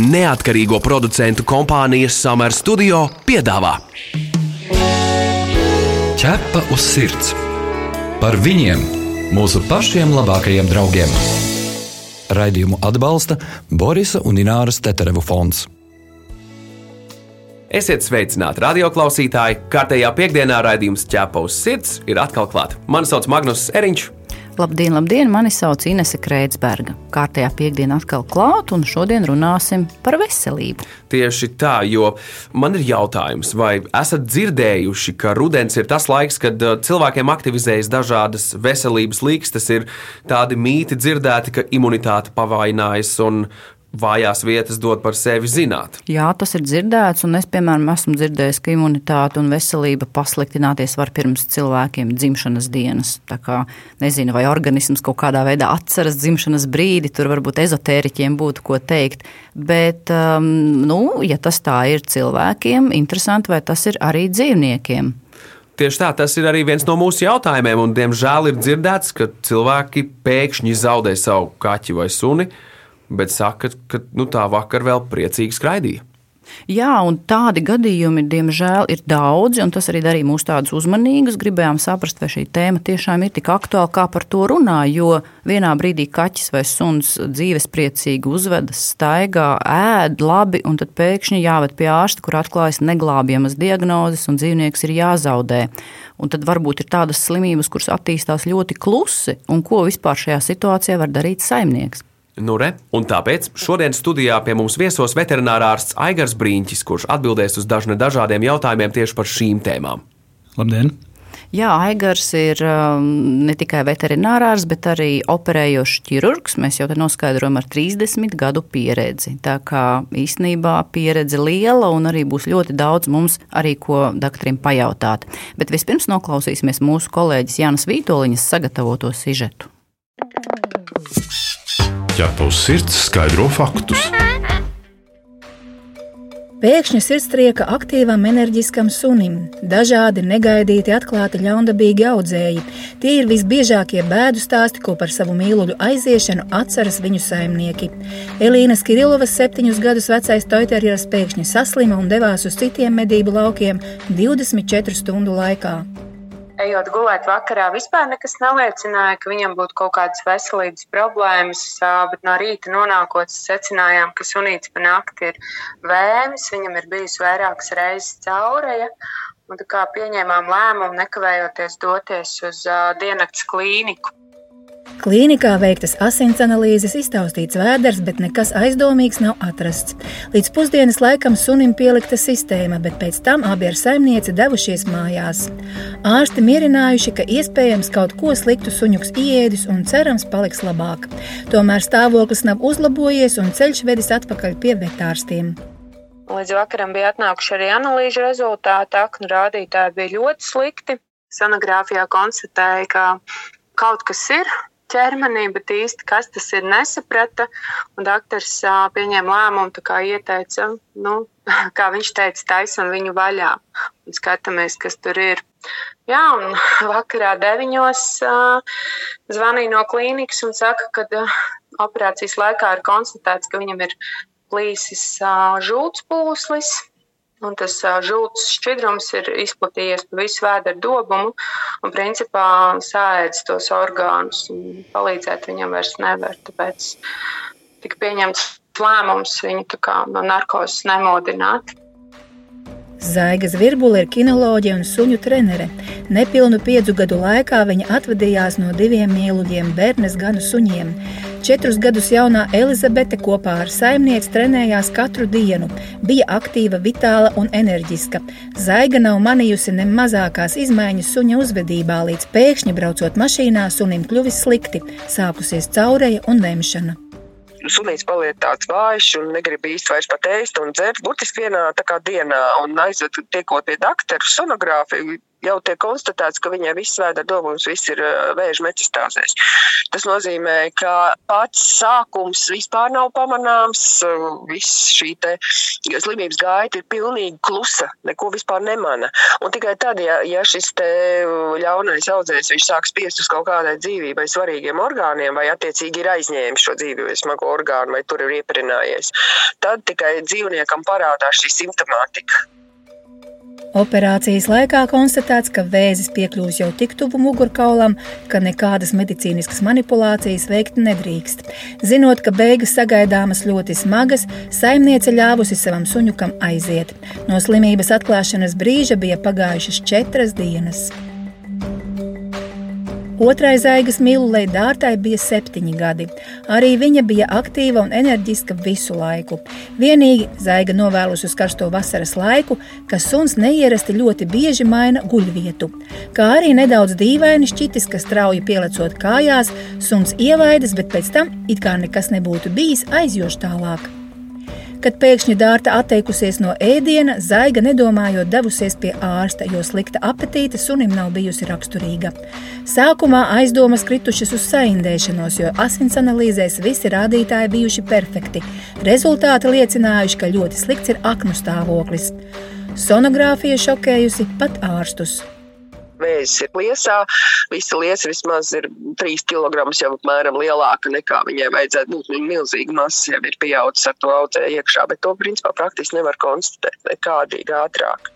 neatkarīgo producentu kompānijas Summer Studio piedāvā Ķepa uz sirds par viņiem, mūsu pašiem labākajiem draugiem. Raidījumu atbalsta Borisa un Ināras Teterevu fonds. Esiet sveicināti, radioklausītāji! Kārtējā piekdienā raidījums ķēpa uz sirds ir atkal klāts. Mani sauc Magnus Eriņš. Labdien, labdien! Mani sauc Inese Kreitsberga. Kārtējā piekdiena atkal klāt, un šodien runāsim par veselību. Tieši tā, jo man ir jautājums, vai esat dzirdējuši, ka rudens ir tas laiks, kad uh, cilvēkiem aktivizējas dažādas veselības līkstas, ir tādi mīti dzirdēti, ka imunitāte pavainājas un vājās vietas dod par sevi zināt. Jā, tas ir dzirdēts, un es, piemēram, esmu dzirdējis, ka imunitāte un veselība pasliktināties var pirms cilvēkiem dzimšanas dienas. Tā kā nezinu, vai organisms kaut kādā veidā atceras dzimšanas brīdi, tur varbūt ezotēriķiem būtu ko teikt. Bet, um, nu, ja tas tā ir cilvēkiem, interesanti, vai tas ir arī dzīvniekiem. Tieši tā, tas ir arī viens no mūsu jautājumiem, un diemžēl ir dzirdēts, ka cilvēki pēkšņi zaudē savu kaķi vai suni bet saka, ka nu, tā vakar vēl priecīgi skraidīja. Jā, un tādi gadījumi, diemžēl, ir daudzi, un tas arī darīja mūs tādus uzmanīgus. Gribējām saprast, vai šī tēma tiešām ir tik aktuāla, kā par to runā. Jo vienā brīdī kaķis vai suns dzīvespriecīgi uzvedas, staigā, ēd labi, un tad pēkšņi jāved pie ārsta, kur atklājas neglābjamas diagnozes, un dzīvnieks ir jāzaudē. Un tad varbūt ir tādas slimības, kuras attīstās ļoti klusi, un ko vispār šajā situācijā var darīt saimnieks. Nu re, un tāpēc šodien studijā pie mums viesos veterinārārsts Aigars Brīņķis, kurš atbildēs uz dažne dažādiem jautājumiem tieši par šīm tēmām. Labdien! Jā, Aigars ir um, ne tikai veterinārārs, bet arī operējošs ķirurgs. Mēs jau te noskaidrojam ar 30 gadu pieredzi. Tā kā īstenībā pieredze liela un arī būs ļoti daudz mums arī ko doktoram pajautāt. Bet vispirms noklausīsimies mūsu kolēģis Jānis Vītoliņas sagatavoto sižetu ķepa uz sirds skaidro faktus. Pēkšņa sirdstrieka aktīvam, enerģiskam sunim, dažādi negaidīti atklāti ļaundabīgi audzēji. Tie ir visbiežākie bēdu stāsti, ko par savu mīluļu aiziešanu atceras viņu saimnieki. Elīna Skirilovas septiņus gadus vecais toiterieris pēkšņi saslima un devās uz citiem medību laukiem 24 stundu laikā ejot gulēt vakarā, vispār nekas neliecināja, ka viņam būtu kaut kādas veselības problēmas. Bet no rīta nonākot, secinājām, ka sunīts pa nakti ir vēmis, viņam ir bijusi vairākas reizes caureja. Un pieņēmām lēmumu nekavējoties doties uz uh, diennakts klīniku. Klīnikā veiktas asins analīzes, iztaustīts vēders, bet nekas aizdomīgs nav atrasts. Līdz pusdienas laikam sunim pielikta sistēma, bet pēc tam abi ar saimnieci devušies mājās. Ārsti mierinājuši, ka iespējams kaut ko sliktu suņuks ieēdis un cerams paliks labāk. Tomēr stāvoklis nav uzlabojies un ceļš vedis atpakaļ pie vetārstiem. Līdz vakaram bija atnākuši arī analīžu rezultāti. Aknu rādītāji bija ļoti slikti. Sonogrāfijā konstatēja, ka kaut kas ir, ķermenī, bet īsti kas tas ir, nesaprata. Doktors pieņēma lēmumu, kā ieteica, nu, kā viņš teica, taisam viņu vaļā un skatāmies, kas tur ir. Jā, un vakarā deviņos zvanīja no klīnikas un saka, ka operācijas laikā ir konstatēts, ka viņam ir plīsis žūts pūslis Un tas žūtas šķidrums ir izplatījies pa visu vēdera dobumu un principā sēdz tos orgānus un palīdzēt viņam vairs nevar. Tāpēc tika pieņemts lēmums viņu no narkozes nemodināt. Zaigas Virbula ir kinoloģija un suņu trenere. Nepilnu piecu gadu laikā viņa atvadījās no diviem mīluļiem bērnes ganu suņiem. Četrus gadus jaunā Elizabete kopā ar saimnieci trenējās katru dienu, bija aktīva, vitāla un enerģiska. Zaiga nav manījusi ne mazākās izmaiņas suņa uzvedībā, līdz pēkšņi braucot mašīnā sunim kļuvis slikti, sākusies caureja un vemšana sunīts paliek tāds vājš un negrib īsti vairs pat ēst un dzert. Burtiski vienā tā kā dienā un aizved tiekot pie doktora sonogrāfiju. Jau tiek konstatēts, ka viņai viss vēdera dobums, viss ir vēža metastāzēs. Tas nozīmē, ka pats sākums vispār nav pamanāms, viss šī slimības gaita ir pilnīgi klusa, neko vispār nemana. Un tikai tad, ja, ja šis ļaunais audzējs viņš sāk spiest uz kaut kādai dzīvībai svarīgiem orgāniem, vai attiecīgi ir aizņēmis šo dzīvību smago orgānu, vai tur ir ieprinājies, tad tikai dzīvniekam parādās šī simptomātika. Operācijas laikā konstatēts, ka vēzis piekļūs jau tik tuvu mugurkaulam, ka nekādas medicīniskas manipulācijas veikt nedrīkst. Zinot, ka beigas sagaidāmas ļoti smagas, saimniece ļāvusi savam suņukam aiziet. No slimības atklāšanas brīža bija pagājušas četras dienas. Otrai zaigas mīlulei dārtai bija septiņi gadi. Arī viņa bija aktīva un enerģiska visu laiku. Vienīgi zaiga novēlus uz karsto vasaras laiku, ka suns neierasti ļoti bieži maina guļvietu. Kā arī nedaudz dīvaini šķitis, ka strauji pielecot kājās, suns ievaidas, bet pēc tam, it kā nekas nebūtu bijis, aizjoš tālāk. Kad pēkšņi dārta atteikusies no ēdiena, zaiga nedomājot devusies pie ārsta, jo slikta apetīte sunim nav bijusi raksturīga. Sākumā aizdomas kritušas uz saindēšanos, jo asins analīzēs visi rādītāji bijuši perfekti. Rezultāti liecinājuši, ka ļoti slikts ir aknu stāvoklis. Sonogrāfija šokējusi pat ārstus vēzis ir liesā. Visa liesa vismaz ir 3 kg jau apmēram lielāka nekā viņai vajadzētu būt. Viņa milzīga masa jau ir pieaugusi ar to audzēju iekšā, bet to principā praktiski nevar konstatēt nekādīgi ātrāk.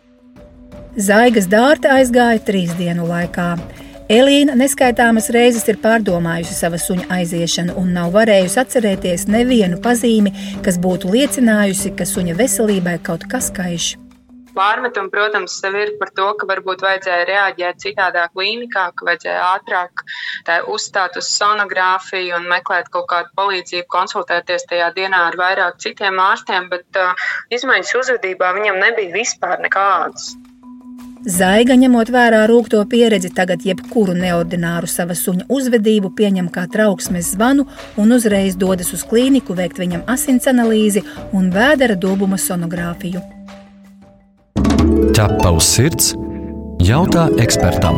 Zaigas dārta aizgāja trīs dienu laikā. Elīna neskaitāmas reizes ir pārdomājusi savu suņa aiziešanu un nav varējusi atcerēties nevienu pazīmi, kas būtu liecinājusi, ka suņa veselībai kaut kas kaiš. Pārmetumi, protams, ir par to, ka varbūt vajadzēja reaģēt citādāk klīnikā, ka vajadzēja ātrāk uzstāt uz sonogrāfiju un meklēt kaut kādu palīdzību, konsultēties tajā dienā ar vairāk citiem ārstiem, bet uh, izmaiņas uzvedībā viņam nebija vispār nekādas. Zaiga, ņemot vērā rūkto pieredzi, tagad jebkuru neordināru sava suņa uzvedību pieņem kā trauksmes zvanu un uzreiz dodas uz klīniku veikt viņam asins analīzi un vēdera dobuma sonogrāfiju. Ķepa uz sirds - jautā ekspertam.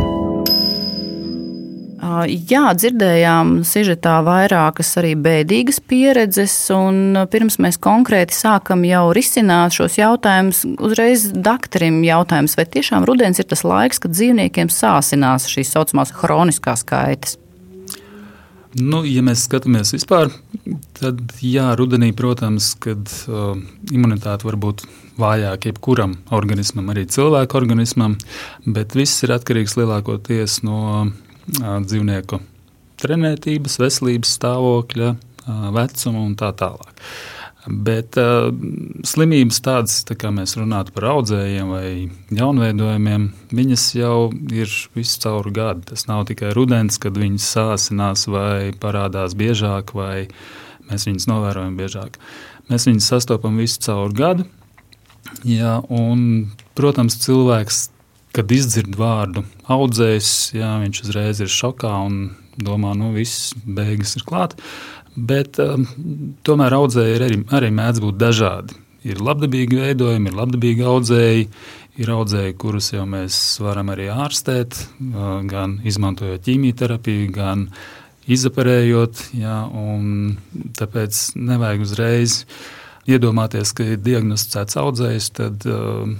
Jā, dzirdējām sižetā vairākas arī bēdīgas pieredzes, un pirms mēs konkrēti sākam jau risināt šos jautājumus, uzreiz doktoram jautājums, vai tiešām rudens ir tas laiks, kad dzīvniekiem sāsinās šīs saucamās hroniskās kaitas? Nu, ja mēs skatāmies vispār, tad jā, rudenī, protams, kad uh, imunitāte var būt vājāka jebkuram organismam, arī cilvēku organismam, bet viss ir atkarīgs lielākoties no uh, dzīvnieku trenētības, veselības stāvokļa, uh, vecuma un tā tālāk. Bet uh, slimības tādas, tā kā mēs runājam par audzējiem vai jaunveidojumiem, viņas jau ir visu cauru gadu. Tas nav tikai rudens, kad viņas sāsinās vai parādās biežāk, vai mēs viņus novērojam biežāk. Mēs viņus sastopam visu cauru gadu. Jā, un, protams, cilvēks, kad izdzird vārdu audzējs, jā, viņš uzreiz ir šokā un domā, nu viss beigas ir klāta. Bet um, tomēr audzēji arī, arī mēdz būt dažādi. Ir labdabīgi veidojumi, ir labdabīgi audzēji, ir audzēji, kurus jau mēs varam arī ārstēt, uh, gan izmantojot ķīmijterapiju, gan izaparējot. Jā, tāpēc nevajag uzreiz iedomāties, ka ir diagnosticēts audzējs, tad uh,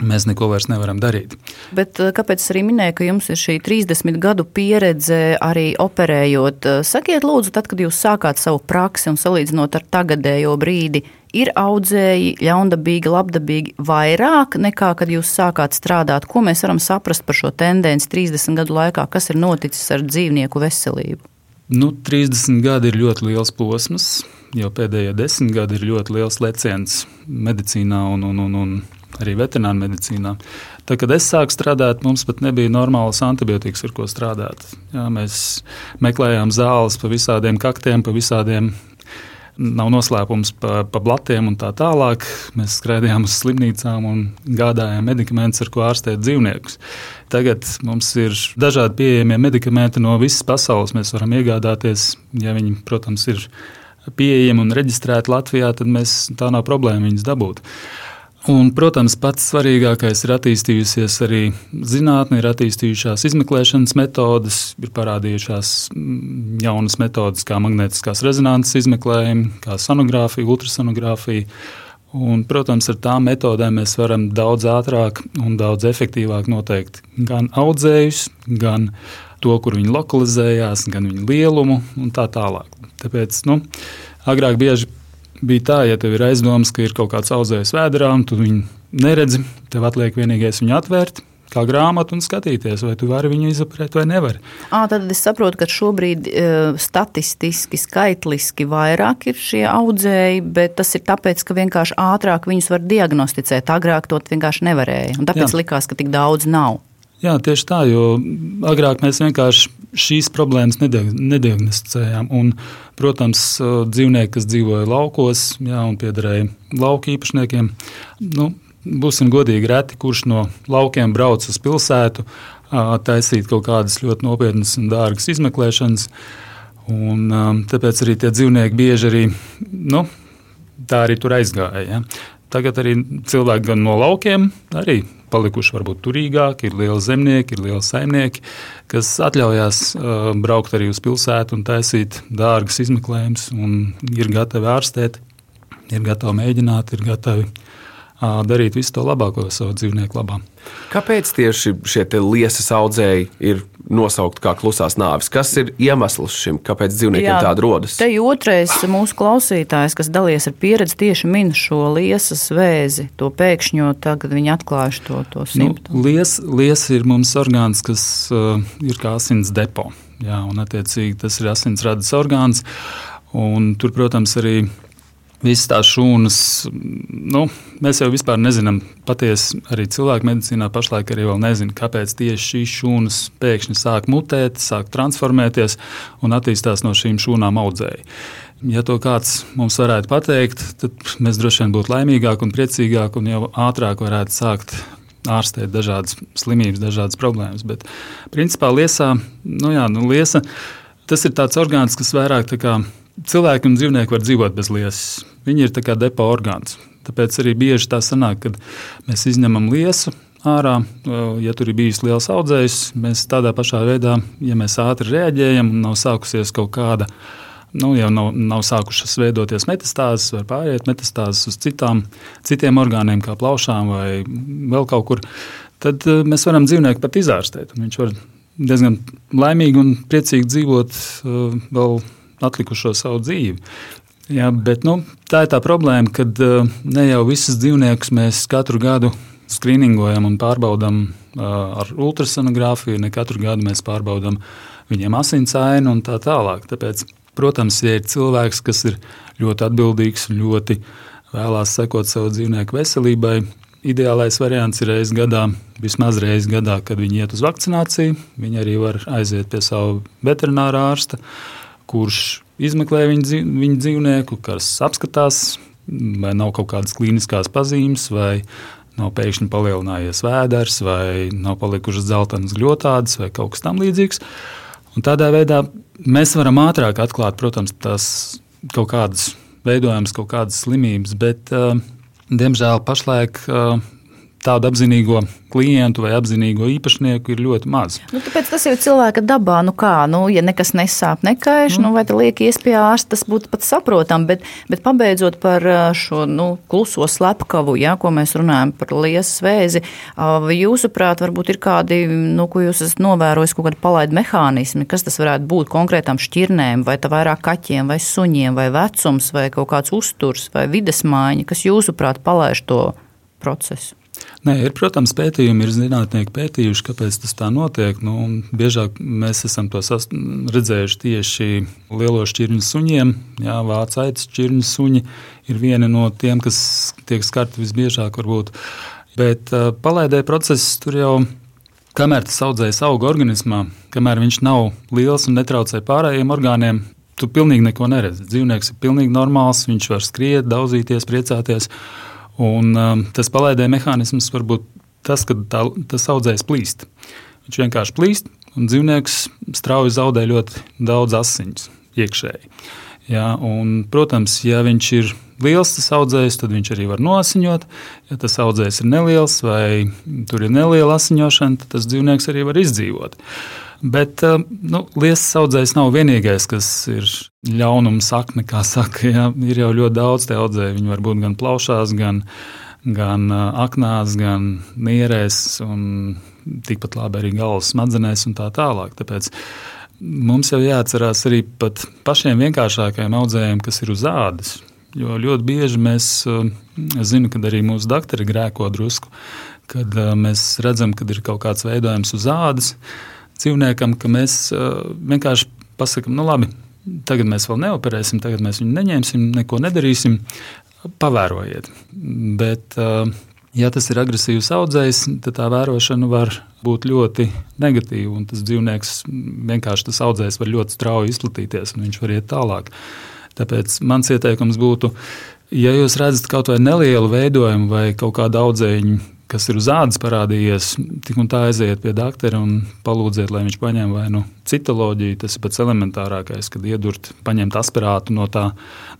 mēs neko vairs nevaram darīt. Bet eh, kāpēc es arī minēju, ka jums ir šī 30 gadu pieredze arī operējot? Eh, sakiet, lūdzu, tad, kad jūs sākāt savu praksi un salīdzinot ar tagadējo brīdi, ir audzēji ļaundabīgi, labdabīgi vairāk nekā kad jūs sākāt strādāt? Ko mēs varam saprast par šo tendenci 30 gadu laikā, kas ir noticis ar dzīvnieku veselību? Nu, 30 gadi ir ļoti liels posms. Jau pēdējie desmit gadi ir ļoti liels leciens medicīnā un, un, un, un arī veterināru medicīnā. Tad, kad es sāku strādāt, mums pat nebija normālas antibiotikas, ar ko strādāt. Jā, mēs meklējām zāles pa visādiem kaktiem, pa visādiem. Nav noslēpums par pa blatiem un tā tālāk. Mēs skraidījām uz slimnīcām un gādājām medikamentus, ar ko ārstēt dzīvniekus. Tagad mums ir dažādi pieejamie medikamenti no visas pasaules. Mēs varam iegādāties, ja viņi, protams, ir pieejami un reģistrēti Latvijā, tad mēs, tā nav problēma viņus dabūt. Un, protams, pats svarīgākais ir attīstījusies arī zinātnē, ir attīstījušās izmeklēšanas metodes, ir parādījušās mm, jaunas metodes, kā magnētiskās rezonances izmeklējumi, kā sonogrāfija, ultrasonogrāfija. Un, protams, ar tām metodēm mēs varam daudz ātrāk un daudz efektīvāk noteikt gan audzējus, gan to, kur viņi lokalizējās, gan viņu lielumu un tā tālāk. Tāpēc nu, agrāk bieži bija tā, ja tev ir aizdoms, ka ir kaut kāds audzējs vēdā, tu viņu neredzi, tev atliek vienīgais viņu atvērt. Kā grāmatu un skatīties, vai tu vari viņu izoperēt vai nevari. À, tad es saprotu, ka šobrīd e, statistiski, skaitliski vairāk ir šie audzēji, bet tas ir tāpēc, ka vienkārši ātrāk viņus var diagnosticēt. Agrāk to vienkārši nevarēja. Un tāpēc Jā. likās, ka tik daudz nav. Jā, tieši tā, jo agrāk mēs vienkārši šīs problēmas nediagnosticējām. Un, protams, dzīvnieki, kas dzīvoja laukos jā, un piederēja lauku īpašniekiem, nu, būsim godīgi, reti kurš no laukiem brauc uz pilsētu, taisīt kaut kādas ļoti nopietnas un dārgas izmeklēšanas. Un, tāpēc arī tie dzīvnieki bieži arī nu, tā arī tur aizgāja. Ja. Tagad arī cilvēki gan no laukiem, arī palikuši varbūt turīgāki, ir lieli zemnieki, ir lieli saimnieki, kas atļaujās uh, braukt arī uz pilsētu un taisīt dārgas izmeklējumus, un ir gatavi ārstēt, ir gatavi mēģināt, ir gatavi darīt visu to labāko savu dzīvnieku labā. Kāpēc tieši šie liesas audzēji ir nosaukti kā klusās nāves? Kas ir iemesls šim, kāpēc dzīvniekiem tāda rodas? Te otrais mūsu klausītājs, kas dalījies ar pieredzi, tieši min šo liesas vēzi, to pēkšņo, kad viņi atklājuši to, to simptomu. Nu, lies, lies ir mums orgāns, kas uh, ir kā asins depo, jā, un attiecīgi tas ir asinsrades orgāns. Un tur, protams, arī visas tās šūnas, nu, mēs jau vispār nezinām, patiesi arī cilvēku medicīnā pašlaik arī vēl nezina, kāpēc tieši šīs šūnas pēkšņi sāk mutēt, sāk transformēties un attīstās no šīm šūnām audzēji. Ja to kāds mums varētu pateikt, tad mēs droši vien būtu laimīgāki un priecīgāki un jau ātrāk varētu sākt ārstēt dažādas slimības, dažādas problēmas. Bet, principā, liesā, nu jā, nu, liesa, tas ir tāds orgāns, kas vairāk tā kā cilvēki un dzīvnieki var dzīvot bez liesas. Viņi ir kā depo orgāns. Tāpēc arī bieži tā sanāk, kad mēs izņemam liesu ārā. Ja tur ir bijis liels audzējs, mēs tādā pašā veidā, ja mēs ātri reaģējam un nav sākusies kaut kāda. Nu, jau nav, nav sākušas veidoties metastāzes, vai pāriet metastāzes uz citām, citiem orgāniem, kā plaušām vai vēl kaut kur. Tad uh, mēs varam dzīvnieku pat izārstēt. Viņš var diezgan laimīgi un priecīgi dzīvot uh, vēl atlikušo savu dzīvi. Jā, bet, nu, tā ir tā problēma, ka uh, ne jau visus dzīvniekus mēs katru gadu skrīningojam un pārbaudām uh, ar ultrasonogrāfiju. Ne katru gadu mēs pārbaudām viņiem asinsāinu un tā tālāk. Tāpēc, protams, ja ir cilvēks, kas ir ļoti atbildīgs un ļoti vēlās sekot savu dzīvnieku veselībai, ideālais variants ir reizes gadā, vismaz reizes gadā, kad viņi iet uz vakcināciju. Viņi arī var aiziet pie savu veterinārā ārsta. Uh, kurš izmeklē viņu, viņu dzīvnieku, kas apskatās, vai nav kaut kādas klīniskās pazīmes, vai nav pēkšņi palielinājies vēders, vai nav palikušas zeltainas gļotādes, vai kaut kas tamlīdzīgs. Tādā veidā mēs varam ātrāk atklāt, protams, tās kaut kādas veidojamas, kaut kādas slimības, bet, uh, diemžēl, pašlaik uh, tādu apzinīgo klientu vai apzinīgo īpašnieku ir ļoti maz. Nu, tāpēc tas ir cilvēka dabā. Nu kā, nu, ja nekas nesāp, nekaiš, mm. nu, vai liek iespēja ārsts, tas būtu pat saprotam. Bet, bet pabeidzot par šo nu, kluso slepkavu, ja, ko mēs runājam par liesas vēzi, jūsuprāt, varbūt ir kādi, nu, ko jūs esat novērojis, kaut kādi palaidu mehānismi, kas tas varētu būt konkrētām šķirnēm, vai tā vairāk kaķiem, vai suņiem, vai vecums, vai kaut kāds uzturs, vai vides maiņa, kas jūsuprāt palaiž to procesu? Nē, ir, protams, pētījumi, ir zinātnieki pētījuši, kāpēc tas tā notiek. Nu, biežāk mēs esam to redzējuši tieši lielo šķirņu suņiem. Jā, vācu aitas šķirņu suņi ir viena no tiem, kas tiek skarti visbiežāk. Varbūt. Bet uh, palaidē process tur jau kamēr tas audzējs auga organismā, kamēr viņš nav liels un netraucē pārējiem orgāniem, tu pilnīgi neko neredzi. Dzīvnieks ir pilnīgi normāls, viņš var skriet, daudzīties, priecāties. Un, um, tas palaidē mehānisms var būt tas, ka tā, tas audzējs plīst. Viņš vienkārši plīst, un dzīvnieks strauji zaudē ļoti daudz asiņas iekšēji. Ja, un, protams, ja viņš ir liels tas audzējs, tad viņš arī var nosiņot. Ja tas audzējs ir neliels vai tur ir neliela asiņošana, tad tas dzīvnieks arī var izdzīvot. Bet eh, nu, liesas audzējs nav vienīgais, kas ir ļaunums sakne, kā saka. Ja? Ir jau ļoti daudz te audzēju. Viņi var būt gan plaušās, gan, gan eh, aknās, gan nierēs, un tikpat labi arī galvas smadzenēs un tā tālāk. Tāpēc mums jau jāatcerās arī par pašiem vienkāršākajiem audzējiem, kas ir uz ādas. Jo ļoti bieži mēs, eh, zinu, ka arī mūsu doktori grēko drusku, kad mēs redzam, ka ir kaut kāds veidojums uz ādas dzīvniekam, ka mēs vienkārši pasakām, nu labi, tagad mēs vēl neoperēsim, tagad mēs viņu neņemsim, neko nedarīsim, pavērojiet. Bet, ja tas ir agresīvs audzējs, tad tā vērošana var būt ļoti negatīva. Tas dzīvnieks vienkārši tas audzējs var ļoti strauji izplatīties, un viņš var iet tālāk. Tāpēc mans ieteikums būtu, ja jūs redzat kaut vai nelielu veidojumu vai kaut kādu audzēju, kas ir uz ādas parādījies, tik un tā aiziet pie doktora un palūdziet, lai viņš paņem vai nu citoloģiju. Tas ir pats elementārākais, kad iedurt, paņemt aspirātu no, tā,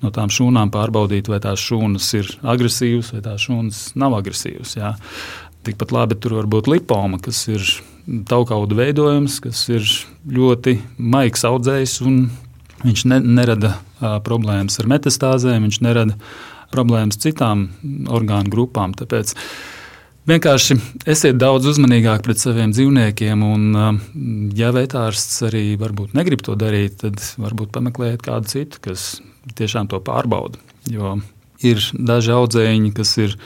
no tām šūnām, pārbaudīt, vai tās šūnas ir agresīvas vai tās šūnas nav agresīvas. Jā. Tikpat labi tur var būt lipoma, kas ir taukauda veidojums, kas ir ļoti maigs audzējs un viņš ne, nerada uh, problēmas ar metastāzēm, viņš nerada problēmas citām orgānu grupām. Tāpēc vienkārši esiet daudz uzmanīgāk pret saviem dzīvniekiem, un, ja vetārsts arī varbūt negrib to darīt, tad varbūt pameklējiet kādu citu, kas tiešām to pārbauda. Jo ir daži audzēji, kas ir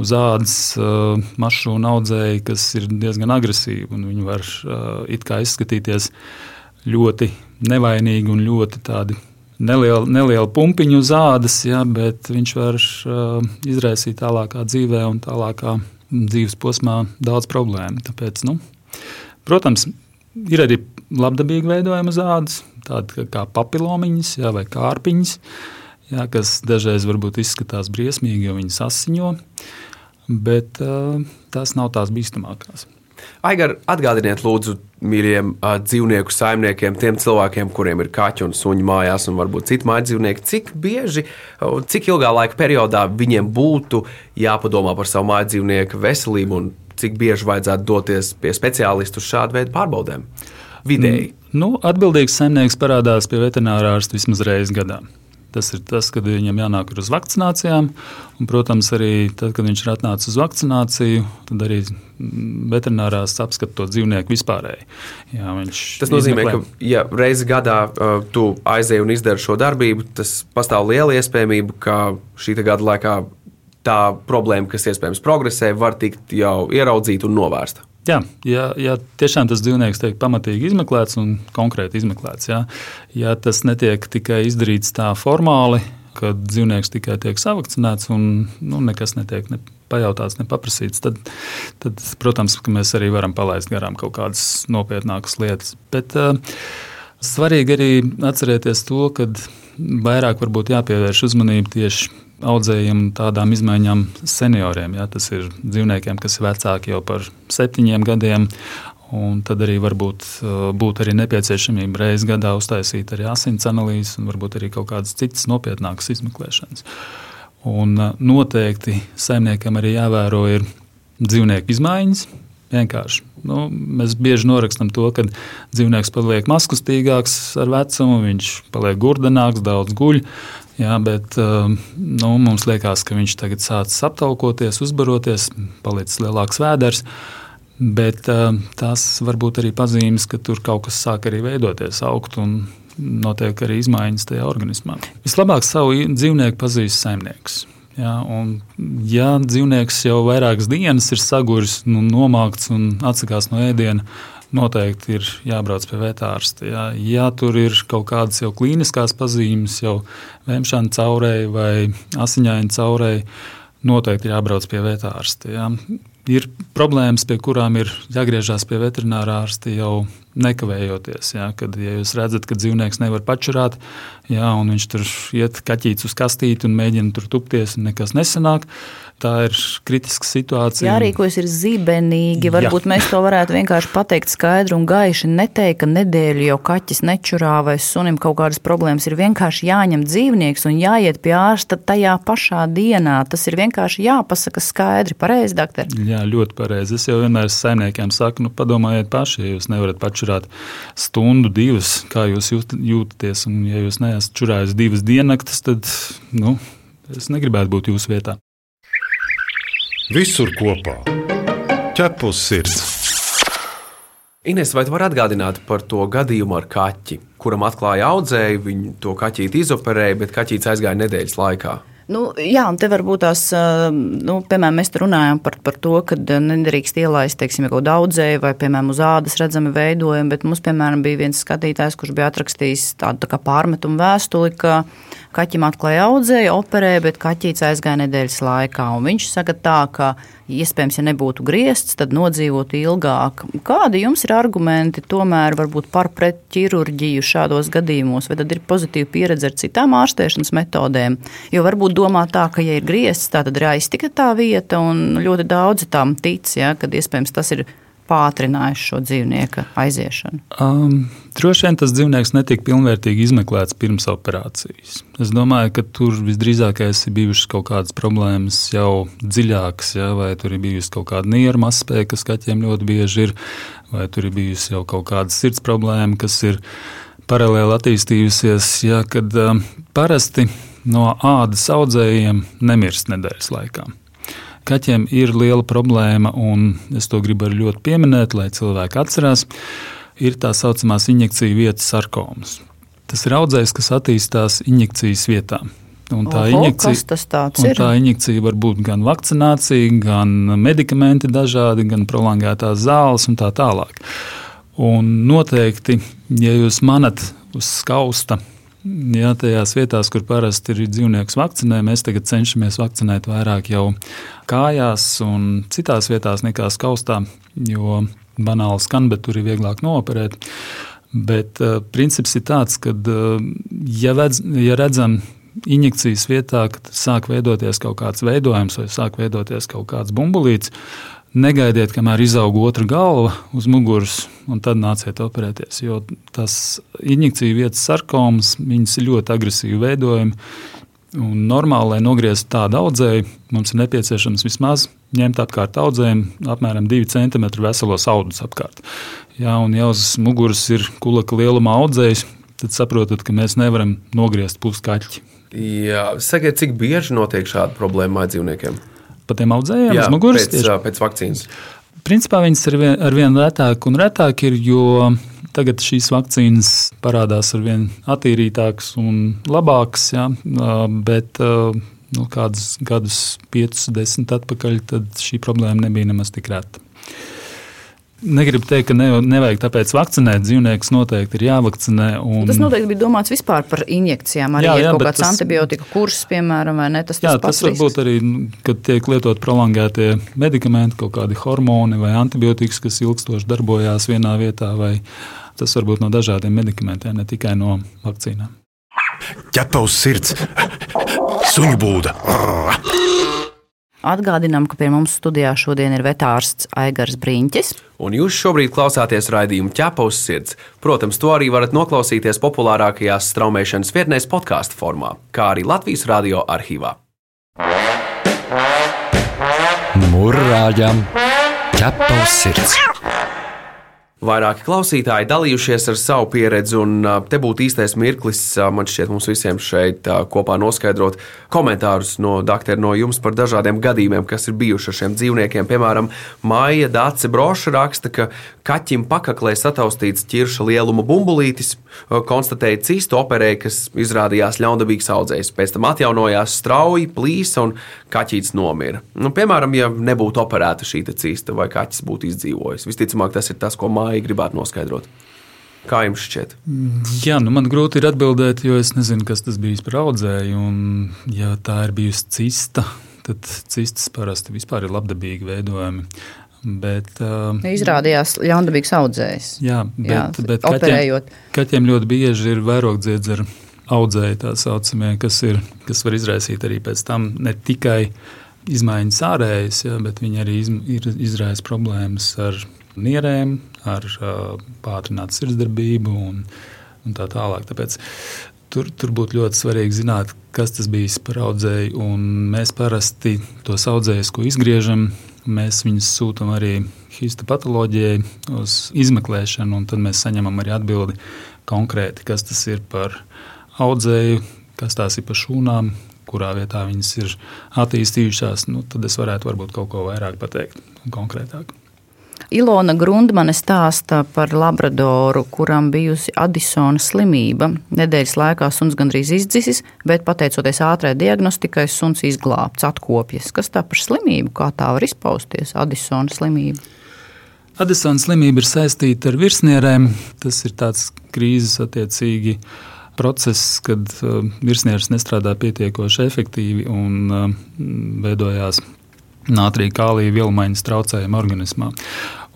uz ādas un audzēji, kas ir diezgan agresīvi. Viņi var uh, izskatīties ļoti nevainīgi un ļoti tādi nelieli, nelieli pumpiņi uz ādas, ja, bet viņš var uh, izraisīt tālākā dzīvē un tālākā dzīves posmā daudz problēmu. Tāpēc, nu, protams, ir arī labdabīgi veidojumi uz ādas, tādi kā papilomiņas ja, vai kārpiņas, ja, kas dažreiz varbūt izskatās briesmīgi, jo viņas asiņo, bet uh, tās nav tās bīstamākās. Aigar, atgādiniet, lūdzu, mīļiem uh, dzīvnieku saimniekiem, tiem cilvēkiem, kuriem ir kaķi un suņi mājās, un varbūt citi mājas dzīvnieki, cik bieži, uh, cik ilgā laika periodā viņiem būtu jāpadomā par savu mājas dzīvnieku veselību, un cik bieži vajadzētu doties pie speciālistu šādu veidu pārbaudēm? Vidēji. Nu, atbildīgs saimnieks parādās pie veterinārā ārsta vismaz reizi gadā. Tas ir tas, kad viņam jānāk uz vakcinācijām. Un, protams, arī tad, kad viņš ir atnācis uz vakcināciju, tad arī veterinārās apskata to dzīvnieku vispārēji. Jā, tas nozīmē, izmeklē. ka, ja reizi gadā uh, tu aizēji un izdari šo darbību, tas pastāv liela iespējamība, ka šī gada laikā tā problēma, kas iespējams progresē, var tikt jau ieraudzīta un novērsta. Jā, ja, ja tiešām tas dzīvnieks tiek pamatīgi izmeklēts un konkrēti izmeklēts, jā, ja tas netiek tikai izdarīts tā formāli, kad dzīvnieks tikai tiek savakcinēts un nu, nekas netiek ne pajautāts, ne paprasīts, tad, tad, protams, mēs arī varam palaist garām kaut kādas nopietnākas lietas. Bet uh, svarīgi arī atcerēties to, ka vairāk varbūt jāpievērš uzmanība tieši audzējiem tādām izmaiņām senioriem. Ja, tas ir dzīvniekiem, kas ir vecāki jau par septiņiem gadiem. Un tad arī varbūt uh, būtu nepieciešamība reizes gadā uztaisīt arī asins analīzes un varbūt arī kaut kādas citas nopietnākas izmeklēšanas. Un uh, noteikti saimniekam arī jāvēro ir dzīvnieku izmaiņas. Vienkārši. Nu, mēs bieži norakstam to, ka dzīvnieks paliek maskustīgāks ar vecumu, viņš paliek gurdenāks, daudz guļ. Jā, bet um, nu, mums liekas, ka viņš tagad sācis aptaukoties, uzbaroties, palicis lielāks vēders. Bet um, tās var būt arī pazīmes, ka tur kaut kas sāk arī veidoties, augt un notiek arī izmaiņas tajā organismā. Vislabāk savu dzīvnieku pazīst saimnieks. Ja, un, ja dzīvnieks jau vairākas dienas ir saguris, nu, nomākts un atsakās no ēdiena, noteikti ir jābrauc pie vetārsta. Ja, ja tur ir kaut kādas jau klīniskās pazīmes, jau vēmšana caurēji vai asiņaini caurēji, noteikti jābrauc pie vetārsta. Ja. Ir problēmas, pie kurām ir jāgriežas pie veterinārā ārsta jau nekavējoties. Jā, kad ja jūs redzat, ka dzīvnieks nevar pačurāt, jā, un viņš tur iet kaķītis uz kastīti un mēģina tur tupties, un nekas nesanāk. Tā ir kritiska situācija. Jārīkojas ir zibenīgi. Varbūt Jā. mēs to varētu vienkārši pateikt skaidri un gaiši. Neteikt, ka nedēļu jau kaķis nečurā vai sunim kaut kādas problēmas. Ir vienkārši jāņem dzīvnieks un jāiet pie ārsta tajā pašā dienā. Tas ir vienkārši jāpasaka skaidri, pareizi, doktor. Jā, ļoti pareizi. Es jau vienmēr saimniekiem saku, nu, padomājiet paši, ja jūs nevarat pačurāt stundu, divas, kā jūs jūt, jūtaties. Un, ja jūs neesat čurājis divas diennaktis, tad nu, es negribētu būt jūsu vietā. Visur kopā - ķepus sirds. Ines, vai tu vari atgādināt par to gadījumu ar kaķi, kuram atklāja audzēju, viņu to kaķīti izoperēja, bet kaķītis aizgāja nedēļas laikā? Nu, jā, un te varbūt tās, nu, piemēram, mēs runājam par, par to, ka nedrīkst ielaist, teiksim, kaut daudzēju vai, piemēram, uz ādas redzami veidojumi, bet mums, piemēram, bija viens skatītājs, kurš bija atrakstījis tādu tā kā pārmetumu vēstuli, ka kaķim atklāja audzēju, operēja, bet kaķītis aizgāja nedēļas laikā. Un viņš saka tā, ka iespējams, ja nebūtu griezts, tad nodzīvotu ilgāk. Kādi jums ir argumenti tomēr varbūt par pret ķirurģiju šādos gadījumos, vai tad ir pozitīva pieredze ar citām ārstēšanas metodēm? Jo varbūt domā tā, ka, ja ir griezts, tā tad ir aiztikta tā vieta, un ļoti daudzi tam tic, ja, kad iespējams tas ir pātrinājis šo dzīvnieku aiziešanu? Um, droši vien tas dzīvnieks netika pilnvērtīgi izmeklēts pirms operācijas. Es domāju, ka tur visdrīzākais ir bijušas kaut kādas problēmas jau dziļākas, ja, vai tur ir bijusi kaut kāda nieru mazspēja, kas kaķiem ļoti bieži ir, vai tur ir bijusi jau kaut kāda sirds problēma, kas ir paralēli attīstījusies. Ja, kad um, parasti no ādas audzējiem nemirst nedēļas laikā. Kaķiem ir liela problēma, un es to gribu arī ļoti pieminēt, lai cilvēki atcerās, ir tā saucamās injekciju vietas sarkomas. Tas ir audzējs, kas attīstās injekcijas vietā. Un tā, Oho, injekcija, un tā injekcija var būt gan vakcinācija, gan medikamenti dažādi, gan prolongētās zāles un tā tālāk. Un noteikti, ja jūs manat uz skausta Jā, tajās vietās, kur parasti ir dzīvnieks vakcinē, mēs tagad cenšamies vakcinēt vairāk jau kājās un citās vietās nekā skaustā, jo banāli skan, bet tur ir vieglāk nooperēt. Bet uh, princips ir tāds, ka, uh, ja, vedz, ja redzam injekcijas vietā, kad sāk veidoties kaut kāds veidojums vai sāk veidoties kaut kāds bumbulīts, Negaidiet, kamēr izaug otra galva uz muguras, un tad nāciet operēties. Jo tas injekciju vietas sarkomas, viņas ir ļoti agresīvi veidojumi. Un normāli, lai nogrieztu tādu audzēju, mums ir nepieciešams vismaz ņemt apkārt audzējumu apmēram 2 cm veselos audus apkārt. Jā, un ja uz muguras ir kulaka lieluma audzējs, tad saprotat, ka mēs nevaram nogriezt puskaķi. Jā, sakiet, cik bieži notiek šāda problēma dzīvniekiem? Pa tiem audzējiem Jā, uz muguras. Pēc, tieši. pēc vakcīnas. Principā viņas ar vien, ar vien retāk un retāk ir, jo tagad šīs vakcīnas parādās ar vien attīrītākas un labākas, jā, bet nu, kādus gadus, 5, 10 atpakaļ, šī problēma nebija nemaz tik reta. Negribu teikt, ka ne, nevajag tāpēc vakcinēt. Dzīvniekus noteikti ir jāvakcinē. Un... Tas noteikti bija domāts vispār par injekcijām. Arī jā, jā, kaut kāds tas... antibiotika kurs, piemēram, vai ne? Tas, jā, tas, tas var būt arī, kad tiek lietot prolongētie medikamenti, kaut kādi hormoni vai antibiotikas, kas ilgstoši darbojās vienā vietā, vai tas var būt no dažādiem medikamentiem, ne tikai no vakcīnām. Ķepaus sirds, suņu būda. Atgādinām, ka pie mums studijā šodien ir vetārsts Aigars Brīņķis. Un jūs šobrīd klausāties raidījumu ķepa uz sirds. Protams, to arī varat noklausīties populārākajās straumēšanas vietnēs podkāstu formā, kā arī Latvijas radio arhīvā. Mūrāģam ķepa uz sirds! Vairāki klausītāji dalījušies ar savu pieredzi, un te būtu īstais mirklis man šķiet mums visiem šeit kopā noskaidrot komentārus no doktora no jums par dažādiem gadījumiem, kas ir bijuši ar šiem dzīvniekiem. Piemēram, Maija Dāce Broša raksta, ka kaķim pakaklē sataustīts ķirša lieluma bumbulītis, konstatēja cistu operēju, kas izrādījās ļaundabīgs audzējs. Pēc tam atjaunojās strauji, plīsa un kaķītis nomira. Nu, piemēram, ja nebūtu operēta šī cista vai kaķis būtu izdzīvojis, visticamāk tas ir tas, ko māju gribētu noskaidrot. Kā jums šķiet? Jā, nu man grūti ir atbildēt, jo es nezinu, kas tas bija par audzēju. Un, ja tā ir bijusi cista, tad cistas parasti ir labdabīgi veidojumi. Bet, uh, Izrādījās ļaundabīgs audzējs. Jā, bet, Jā, bet operējot. kaķiem, kaķiem ļoti bieži ir vairogdziedzera audzēji, tā saucamie, kas, ir, kas var izraisīt arī pēc tam ne tikai izmaiņas ārējas, ja, bet viņi arī izm, ir izraisa problēmas ar nierēm, ar uh, pātrinātu sirdsdarbību un, un tā tālāk. Tāpēc tur, tur būtu ļoti svarīgi zināt, kas tas bijis par audzēju. Mēs parasti tos audzējus, ko izgriežam, Mēs viņus sūtām arī histopatoloģijai uz izmeklēšanu, un tad mēs saņemam arī atbildi konkrēti, kas tas ir par audzēju, kas tās ir par šūnām, kurā vietā viņas ir attīstījušās. Nu, tad es varētu varbūt kaut ko vairāk pateikt konkrētāk. Ilona Grundmane stāsta par labradoru, kuram bijusi Adisona slimība. Nedēļas laikā suns gandrīz izdzisis, bet pateicoties ātrai diagnostikai, suns izglābts, atkopjas. Kas tā par slimību, kā tā var izpausties, Adisona slimība? Adisona slimība ir saistīta ar virsnierēm. Tas ir tāds krīzes attiecīgi process, kad uh, virsnieris nestrādā pietiekoši efektīvi un uh, veidojās nātrija kālija vielmaiņas traucējumi organismā.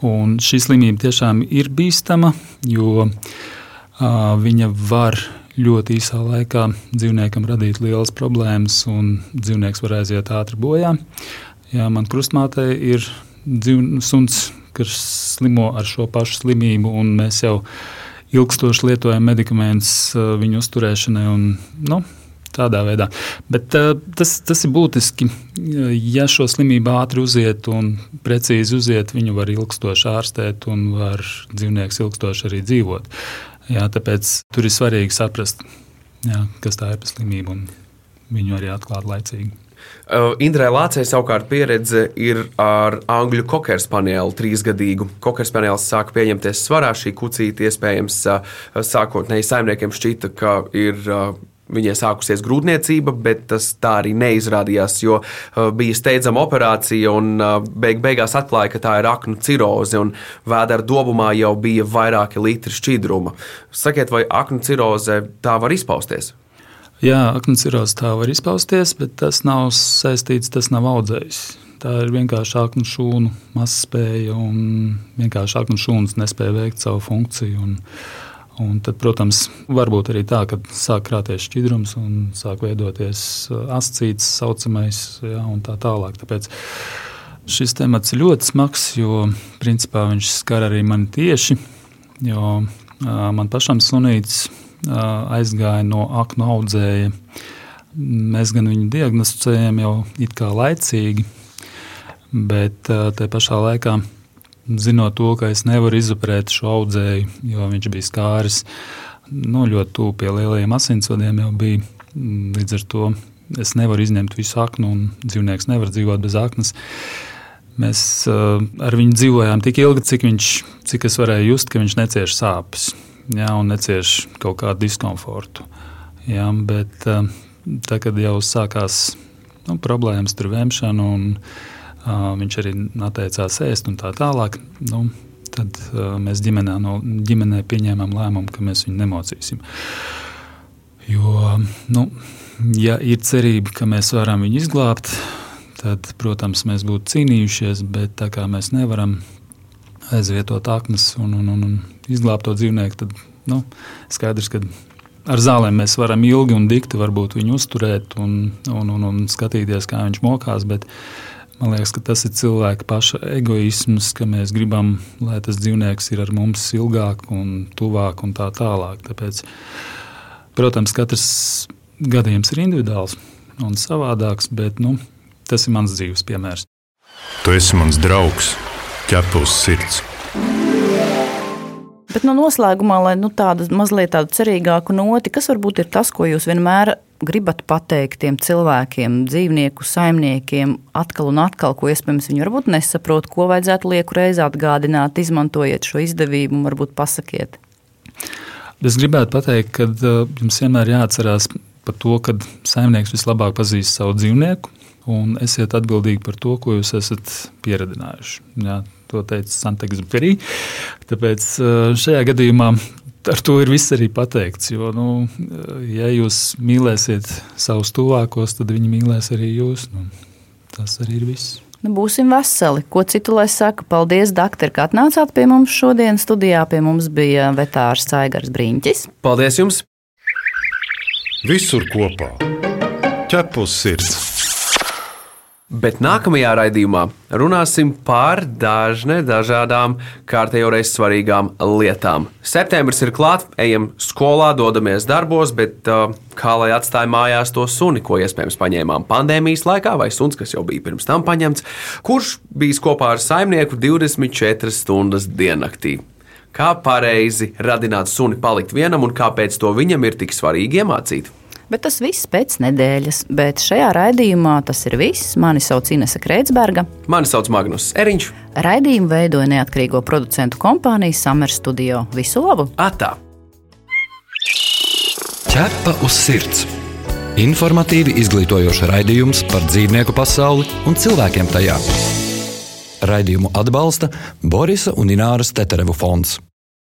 Un šī slimība tiešām ir bīstama, jo uh, viņa var ļoti īsā laikā dzīvniekam radīt lielas problēmas, un dzīvnieks var aiziet ātri bojā. Jā, man krustmātei ir dzīv, suns, kas slimo ar šo pašu slimību, un mēs jau ilgstoši lietojam medikamentus viņu uzturēšanai. Un, nu, tādā veidā. Bet uh, tas, tas ir būtiski. Ja šo slimību ātri uziet un precīzi uziet, viņu var ilgstoši ārstēt un var dzīvnieks ilgstoši arī dzīvot. Jā, tāpēc tur ir svarīgi saprast, jā, kas tā ir par slimību un viņu arī atklāt laicīgi. Uh, Indrai Lācei savukārt pieredze ir ar angļu kokeru spanielu, trīsgadīgu. Kokeru spaniels sāka pieņemties svarā. Šī kucīte iespējams uh, sākotnēji saimniekiem šķita, ka ir Viņai sākusies grūtniecība, bet tas tā arī neizrādījās, jo uh, bija steidzama operācija un uh, beig beigās atklāja, ka tā ir aknu ciroze un vēdera dobumā jau bija vairāki litri šķidruma. Sakiet, vai aknu ciroze tā var izpausties? Jā, aknu ciroze tā var izpausties, bet tas nav saistīts, tas nav audzējis. Tā ir vienkārši aknu šūnu mazspēja un vienkārši aknu šūnas nespēja veikt savu funkciju. Un, uh, Un tad, protams, var būt arī tā, ka sāk krāties šķidrums un sāk veidoties uh, ascīts, saucamais, ja, un tā tālāk. Tāpēc šis temats ir ļoti smags, jo principā viņš skar arī mani tieši. Jo uh, man pašam sunīts uh, aizgāja no aknu audzēja. Mēs gan viņu diagnosticējām jau it kā laicīgi, bet tajā pašā laikā zinot to, ka es nevaru izoperēt šo audzēju, jo viņš bija skāris nu, ļoti tuvu pie lielajiem asinsvadiem, bija līdz ar to. Es nevaru izņemt visu aknu, un dzīvnieks nevar dzīvot bez aknas. Mēs uh, ar viņu dzīvojām tik ilgi, cik, viņš, cik es varēju just, ka viņš necieš sāpes jā, un necieš kaut kādu diskomfortu. Jā, bet uh, tā, kad jau sākās nu, problēmas ar vēmšanu un viņš arī atteicās ēst un tā tālāk. Nu, tad mēs ģimenē, no, ģimenē pieņēmām lēmumu, ka mēs viņu nemocīsim. Jo, nu, ja ir cerība, ka mēs varam viņu izglābt, tad, protams, mēs būtu cīnījušies, bet tā kā mēs nevaram aizvietot aknas un, un, un, un izglābt to dzīvnieku, tad nu, skaidrs, ka ar zālēm mēs varam ilgi un dikti viņu uzturēt un, un, un, un skatīties, kā viņš mokās. Bet, Man liekas, ka tas ir cilvēka paša egoisms, ka mēs gribam, lai tas dzīvnieks ir ar mums ilgāk un tuvāk un tā tālāk. Tāpēc, protams, katrs gadījums ir individuāls un savādāks, bet nu, tas ir mans dzīves piemērs. Tu esi mans draugs, ķepus sirds. Bet no noslēgumā, lai nu, tādu mazliet tādu cerīgāku noti, kas varbūt ir tas, ko jūs vienmēr gribat pateikt tiem cilvēkiem, dzīvnieku saimniekiem, atkal un atkal, ko iespējams viņi varbūt nesaprot, ko vajadzētu lieku reizi atgādināt, izmantojiet šo izdevību un varbūt pasakiet? Es gribētu pateikt, ka uh, jums vienmēr jāatcerās par to, ka saimnieks vislabāk pazīst savu dzīvnieku, un esiet atbildīgi par to, ko jūs esat pieredzinājuši. To teica Sanktpēterburgā. Tāpēc uh, šajā gadījumā ar to ir viss arī pateikts. Jo, nu, ja jūs mīlēsiet savus tuvākos, tad viņi mīlēs arī jūs. Nu, tas arī ir viss. Nu, būsim veseli. Ko citu lai saka? Paldies, doktor, ka atnācāt pie mums šodien. Studijā pie mums bija vetārs Caigars Brīņķis. Paldies jums! Visur kopā - ķepus sirds! Bet nākamajā raidījumā runāsim par dažne dažādām kārtējo reizi svarīgām lietām. Septembris ir klāts, ejam skolā, dodamies darbos, bet uh, kā lai atstāj mājās to suni, ko iespējams paņēmām pandēmijas laikā, vai suns, kas jau bija pirms tam paņemts, kurš bijis kopā ar saimnieku 24 stundas diennaktī. Kā pareizi radināt suni palikt vienam un kāpēc to viņam ir tik svarīgi iemācīt? Bet tas viss pēc nedēļas. Bet šajā raidījumā tas ir viss. Mani sauc Inese Kreitsberga. Mani sauc Magnus Eriņš. Raidījumu veidoja neatkarīgo producentu kompānija Summer Studio. Visu labu! Atā! Ķepa uz sirds! Informatīvi izglītojoša raidījums par dzīvnieku pasauli un cilvēkiem tajā. Raidījumu atbalsta Borisa un Ināras Teterevu fonds.